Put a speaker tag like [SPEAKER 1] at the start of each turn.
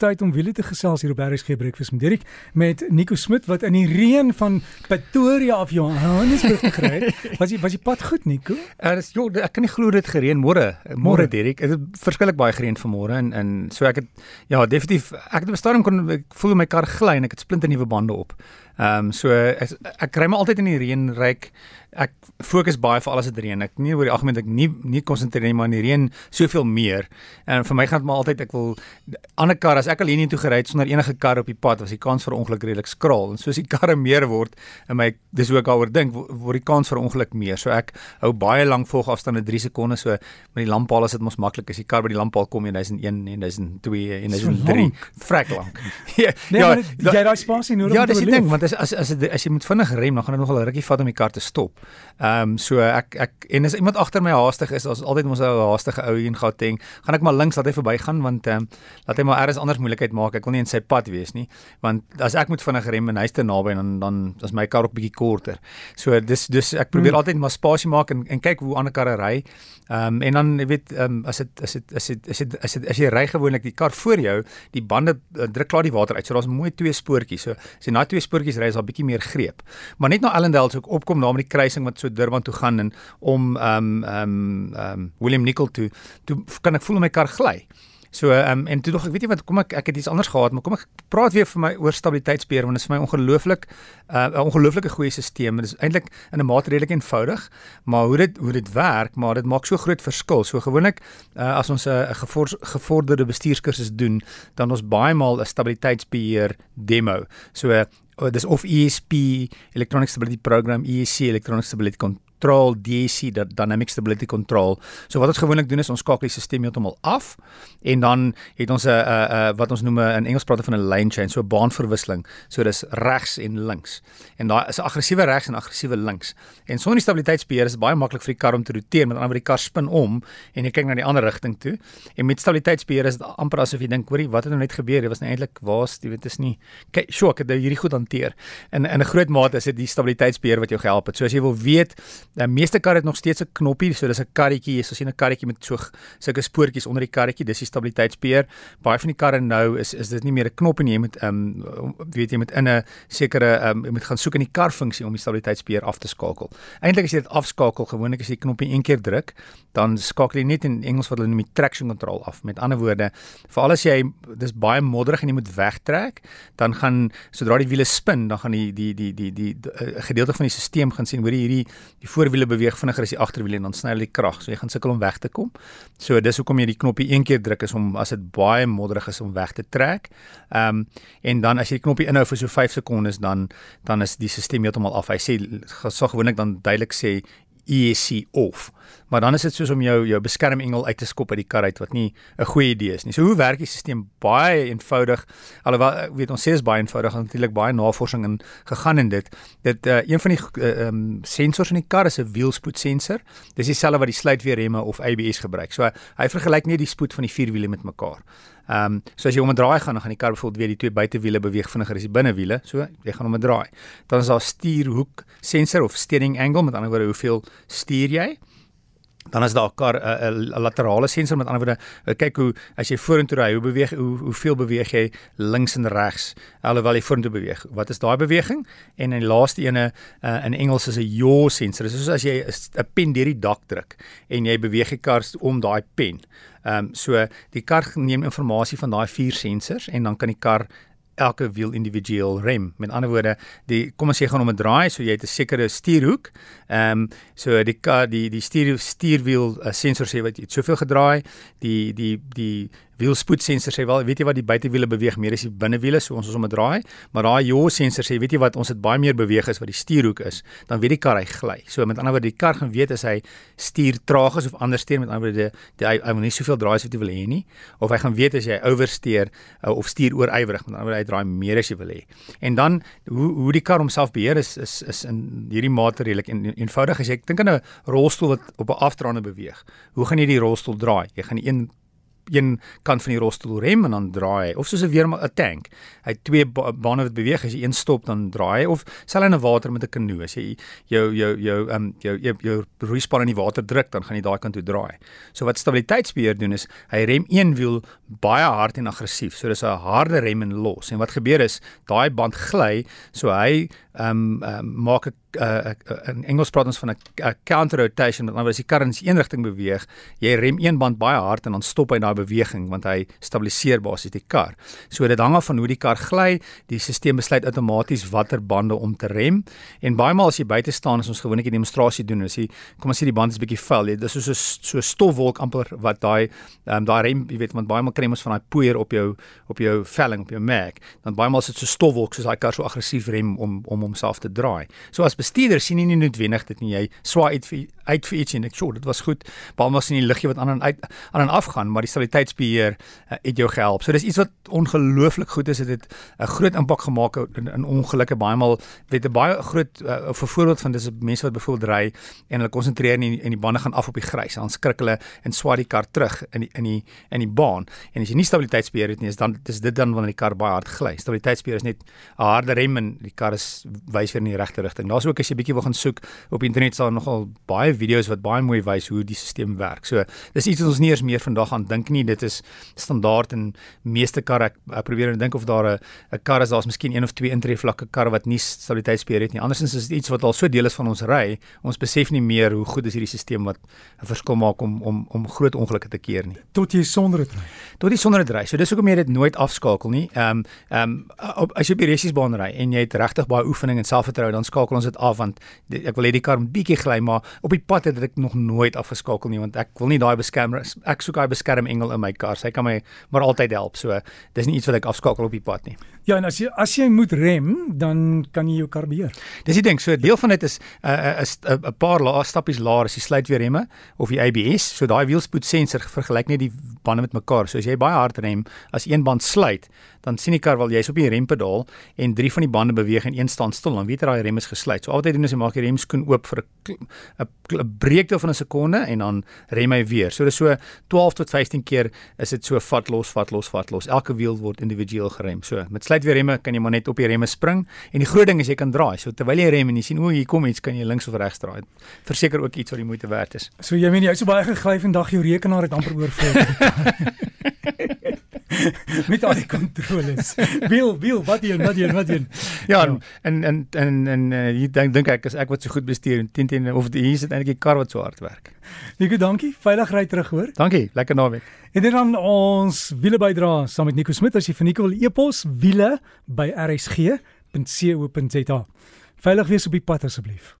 [SPEAKER 1] tyd om wiele te gesels hier op RSG Breakfast met Dirk met Nico Smit wat in die reën van Pretoria af Johannesburg gekry het. Was jy was jy pad goed Nico?
[SPEAKER 2] Er is jo, ek kan nie glo dit gereën môre. Môre Dirk. Dit het verskriklik baie gereën vanmôre en en so ek het ja, definitief ek het bestaan kon ek voel my kar gly en ek het splinte nuwe bande op. Ehm um, so ek, ek kry my altyd in die reën ryk. Ek fokus baie vir alles wat reën. Ek nie oor die algemeen ek nie nie konsentreer nie maar in die reën soveel meer. En vir my gaan dit maar altyd ek wil ander kar as ek al hier toe gery het sonder enige kar op die pad was die kans vir ongeluk redelik skraal. En soos die karre meer word en my dis hoe ek daaroor dink word die kans vir ongeluk meer. So ek hou baie lank volgafstande 3 sekondes so met die lamppaal as dit mos maklik is. Die kar by die lamppaal kom 1001 en 1002 en 1003 vrek lank.
[SPEAKER 1] ja, nee, ja, jy daai spasie nodig
[SPEAKER 2] ja, om te beleef. Ja, dis die ding want as as as, as jy moet vinnig rem, dan gaan dit nogal 'n rukkie vat om die kar te stop. Ehm um, so ek ek en as iemand agter my haastig is, daar's altyd mos 'n haastige ou hier in Gauteng, gaan ek maar links laat hy verbygaan want ehm um, laat hy maar eers anders moeilikheid maak. Ek wil nie in sy pad wees nie, want as ek moet vinnig rem en hy's te naby dan dan is my kar ook bietjie korter. So dis dis ek probeer hmm. altyd maar spasie maak en en kyk hoe ander karre ry. Ehm um, en dan jy weet ehm um, as dit as dit as dit as dit as dit as jy ry gewoonlik die kar voor jou, die bande uh, druk klaar die water uit. So daar's mooi twee spoortjies. So as jy na twee spoortjies ry, is daar bietjie meer greep. Maar net na Ellendale se so opkom na met die kruising wat so Durban toe gaan en om ehm um, ehm um, ehm um, William Nicol toe, toe kan ek voel my kar gly. So ehm um, en toe dog ek weet jy wat kom ek ek het iets anders gehad maar kom ek praat weer vir my oor stabiliteitsbeheer want dit is vir my ongelooflik uh, 'n uh, ongelooflike goeie stelsel. Dit is eintlik in 'n mate redelik eenvoudig, maar hoe dit hoe dit werk, maar dit maak so groot verskil. So gewoonlik uh, as ons 'n uh, gevorderde bestuurskursus doen, dan ons baie maal 'n stabiliteitsbeheer demo. So uh, dis of ESP Electronic Stability Program ESC Electronic Stability control DAC dat dynamic stability control. So wat ons gewoonlik doen is ons skakel die stelsel heeltemal af en dan het ons 'n 'n wat ons noem in Engels praat van 'n lane change, so 'n baanverwisseling. So dis regs en links. En daai is 'n aggressiewe regs en aggressiewe links. En sonder die stabiliteitsbeheer is dit baie maklik vir die kar om te roteer, met ander woorde die kar spin om en jy kyk na die ander rigting toe. En met stabiliteitsbeheer is dit amper asof jy dink, hoorie, wat het nou net gebeur? Dit was nou eintlik waar's, jy weet, is nie. Kyk, sjoe, ek het nou hierdie goed hanteer. En in 'n groot mate is dit die stabiliteitsbeheer wat jou gehelp het. So as jy wil weet Die meeste karre het nog steeds 'n knoppie, so dis 'n karretjie, jy sien 'n karretjie met so sulke spoortjies onder die karretjie, dis die stabiliteitspeer. Baie van die karre nou is is dit nie meer 'n knop nie, jy moet ehm um, weet jy moet in 'n sekere ehm um, jy moet gaan soek in die karfunksie om die stabiliteitspeer af te skakel. Eintlik as jy dit afskakel, gewoonlik as jy die knoppie een keer druk, dan skakel jy net in Engels wat hulle noem die traction control af. Met ander woorde, veral as jy dis baie modderig en jy moet wegtrek, dan gaan sodra die wiele spin, dan gaan die die die die die, die, die gedeelte van die stelsel gaan sien hoor hierdie die voorwiele beweeg vinniger as die agterwiele en dan sny hulle die krag. So jy gaan sukkel om weg te kom. So dis hoekom jy die knoppie een keer druk is om as dit baie modderig is om weg te trek. Ehm um, en dan as jy die knoppie inhou vir so 5 sekondes dan dan is die stelsel heeltemal af. Hy sê so gewoonlik dan duidelik sê ESC off. Maar dan is dit soos om jou jou beskermengel uit te skop uit die kar uit wat nie 'n goeie idee is nie. So hoe werk die stelsel? Baie eenvoudig. Alhoewel ek weet ons sê is baie eenvoudig, natuurlik baie navorsing in gegaan in dit. Dit uh, een van die uh, um, sensors in die kar is 'n wielspoedsensor. Dis dieselfde wat die sluitweerremme of ABS gebruik. So hy vergelyk net die spoed van die vier wiele met mekaar. Ehm um, so as jy om 'n draai gaan, dan gaan die kar byvoorbeeld weer die twee buitewiele beweeg vinniger as die binnewiele. So jy gaan om 'n draai. Dan is daar stuurhoek sensor of steering angle, met ander woorde hoeveel stuur jy? Dan is daar 'n kar 'n laterale sensor met ander woorde kyk hoe as jy vorentoe ry hoe beweeg hoe hoeveel beweeg jy links en regs? Alhoewel jy vorentoe beweeg. Wat is daai beweging? En in die laaste ene uh, in Engels is 'n yaw sensor. Soos as jy 'n pen deur die dak druk en jy beweeg die kar om daai pen. Ehm um, so die kar neem inligting van daai vier sensors en dan kan die kar elke wiel individueel rem. Met ander woorde, die kom ons sê gaan om 'n draai, so jy het 'n sekere stuurhoek. Ehm um, so die kar die die stuur stuurwiel uh, sensor sê wat jy het soveel gedraai, die die die wielspoedsensor sê wel, weet jy wat die buitewiele beweeg meer as die binnewiele, so ons is om 'n draai, maar daai yaw sensor sê weet jy wat ons het baie meer beweeg as wat die stuurhoek is, dan weet die kar hy gly. So met ander woorde die kar gaan weet as hy stuur traag is of andersteer met ander woorde die hy, hy wil nie soveel draai as wat jy wil hê nie, of hy gaan weet as jy oversteer uh, of stuur oorywerig, met ander woorde hy draai meer as jy wil hê. En dan hoe hoe die kar homself beheer is is is in hierdie mate redelik en, eenvoudig as jy dink aan 'n rolstoel wat op 'n afdraande beweeg. Hoe gaan jy die rolstoel draai? Jy gaan die een een kant van die rolstoel rem en dan draai hy of soos 'n weer 'n tank. Hy het twee ba bane wat beweeg as jy een stop dan draai hy of hy in 'n water met 'n kanoe as jy jou jou jou um, jou jou, jou roeispan in die water druk dan gaan jy daai kant toe draai. So wat stabiliteitsbeheer doen is hy rem een wiel baie hard en aggressief. So dis 'n harde rem en los. En wat gebeur is daai band gly so hy um, um, maak 'n uh, in Engels praat ons van 'n counter rotation met ander as die kar in een rigting beweeg, jy rem een band baie hard en dan stop hy daai beweging want hy stabiliseer basies die kar. So dit hang af van hoe die kar gly, die stelsel besluit outomaties watter bande om te rem. En baie maal as jy buite staan as ons gewoonlik 'n demonstrasie doen, as jy kom as jy die band is bietjie vuil, jy dis so so stofwolk amper wat daai um, daai rem, jy weet, want baie maal kry ons van daai poeier op jou op jou velling, op jou mag, dan baie maal sit so stofwolk soos daai kar so aggressief rem om om homself te draai. So as bestuurder sien jy nie noodwendig dit nie. Jy swaai uit vir uit vir iets en ek sê dit was goed. Baie was in die liggie wat aan en uit aan en af gaan, maar die stabiliteitsbeheer uh, het jou gehelp. So dis iets wat ongelooflik goed is. Dit het 'n groot impak gemaak in, in ongelukke baie maal weet 'n baie groot uh, voorbeeld van dis mense wat byvoorbeeld ry en hulle konsentreer en die, en die bande gaan af op die grys. Dan skrik hulle en swaai die kar terug in die in die in die baan. En as jy nie stabiliteitsbeheer het nie, is dan dis dit dan wanneer die kar baie hard gly. Stabiliteitsbeheer is net 'n harde rem en die kar is wys weer in die regte rigting. Daar's ook as jy bietjie wil gaan soek op internet sal nogal baie video's wat baie mooi wys hoe die stelsel werk. So dis iets wat ons nie eers meer vandag aan dink nie. Dit is standaard in meeste karre. Ek, ek probeer dink of daar 'n 'n kar is daar's miskien een of twee intreevlakke karre wat nie stabiliteitsbeheer het nie. Andersins is dit iets wat al so deel is van ons ry. Ons besef nie meer hoe goed is hierdie stelsel wat 'n verskil maak om om om groot ongelukke te keer nie.
[SPEAKER 1] Tot jy sonder dit ry.
[SPEAKER 2] Tot jy sonder dit ry. So dis hoekom jy dit nooit afskakel nie. Ehm um, ehm um, as jy op die resiesbaan ry en jy het regtig baie oefening en selfvertroue, dan skakel ons dit af want ek wil hê die kar moet bietjie gly, maar op die pad het ek nog nooit afgeskakel nie want ek wil nie daai beskermer ek soek daai beskermengel in my kar. Sy kan my maar altyd help. So dis nie iets wat ek afskakel op die pad nie.
[SPEAKER 1] Ja, en as jy as jy moet rem, dan kan jy jou kar beheer.
[SPEAKER 2] Dis die ding. So deel van dit is 'n uh, 'n 'n paar lae stappies laer as jy sluit weer remme of die ABS. So daai wielspoedsensor vergelyk net die bande met mekaar. So as jy baie hard rem, as een band sluit, dan sien die kar wel jy's op die rempedaal en drie van die bande beweeg en een staan stil. Dan weet jy daai rem is gesluit. So altyd doen is jy maak die remskoen oop vir 'n 'n breekte van 'n sekonde en dan rem hy weer. So dis so 12 tot 15 keer is dit so vat los, vat los, vat los. Elke wiel word individueel gerem. So met sluit weer remme kan jy maar net op die remme spring en die groot ding is jy kan draai. So terwyl jy rem en jy sien o, hier kom iets, kan jy links of regs draai. Verseker ook iets wat die moeite werd is.
[SPEAKER 1] So jy meen jy so baie gegly vandag jou rekenaar het amper oorvol. met al die kontroles. Wil, wil, wat jy, wat jy, wat jy.
[SPEAKER 2] Ja, en en en en, en uh, hier dink dink ek as ek wat so goed bestuur en teen teen of hier is dit eintlik die kar wat so hard werk.
[SPEAKER 1] Nico, dankie. Veilig ry terug hoor.
[SPEAKER 2] Dankie. Lekker naweek.
[SPEAKER 1] En dit dan ons wiele bydra saam met Nico Smit as jy vir Nico wil e-pos wiele by rsg.co.za. Veilig wees op die pad asseblief.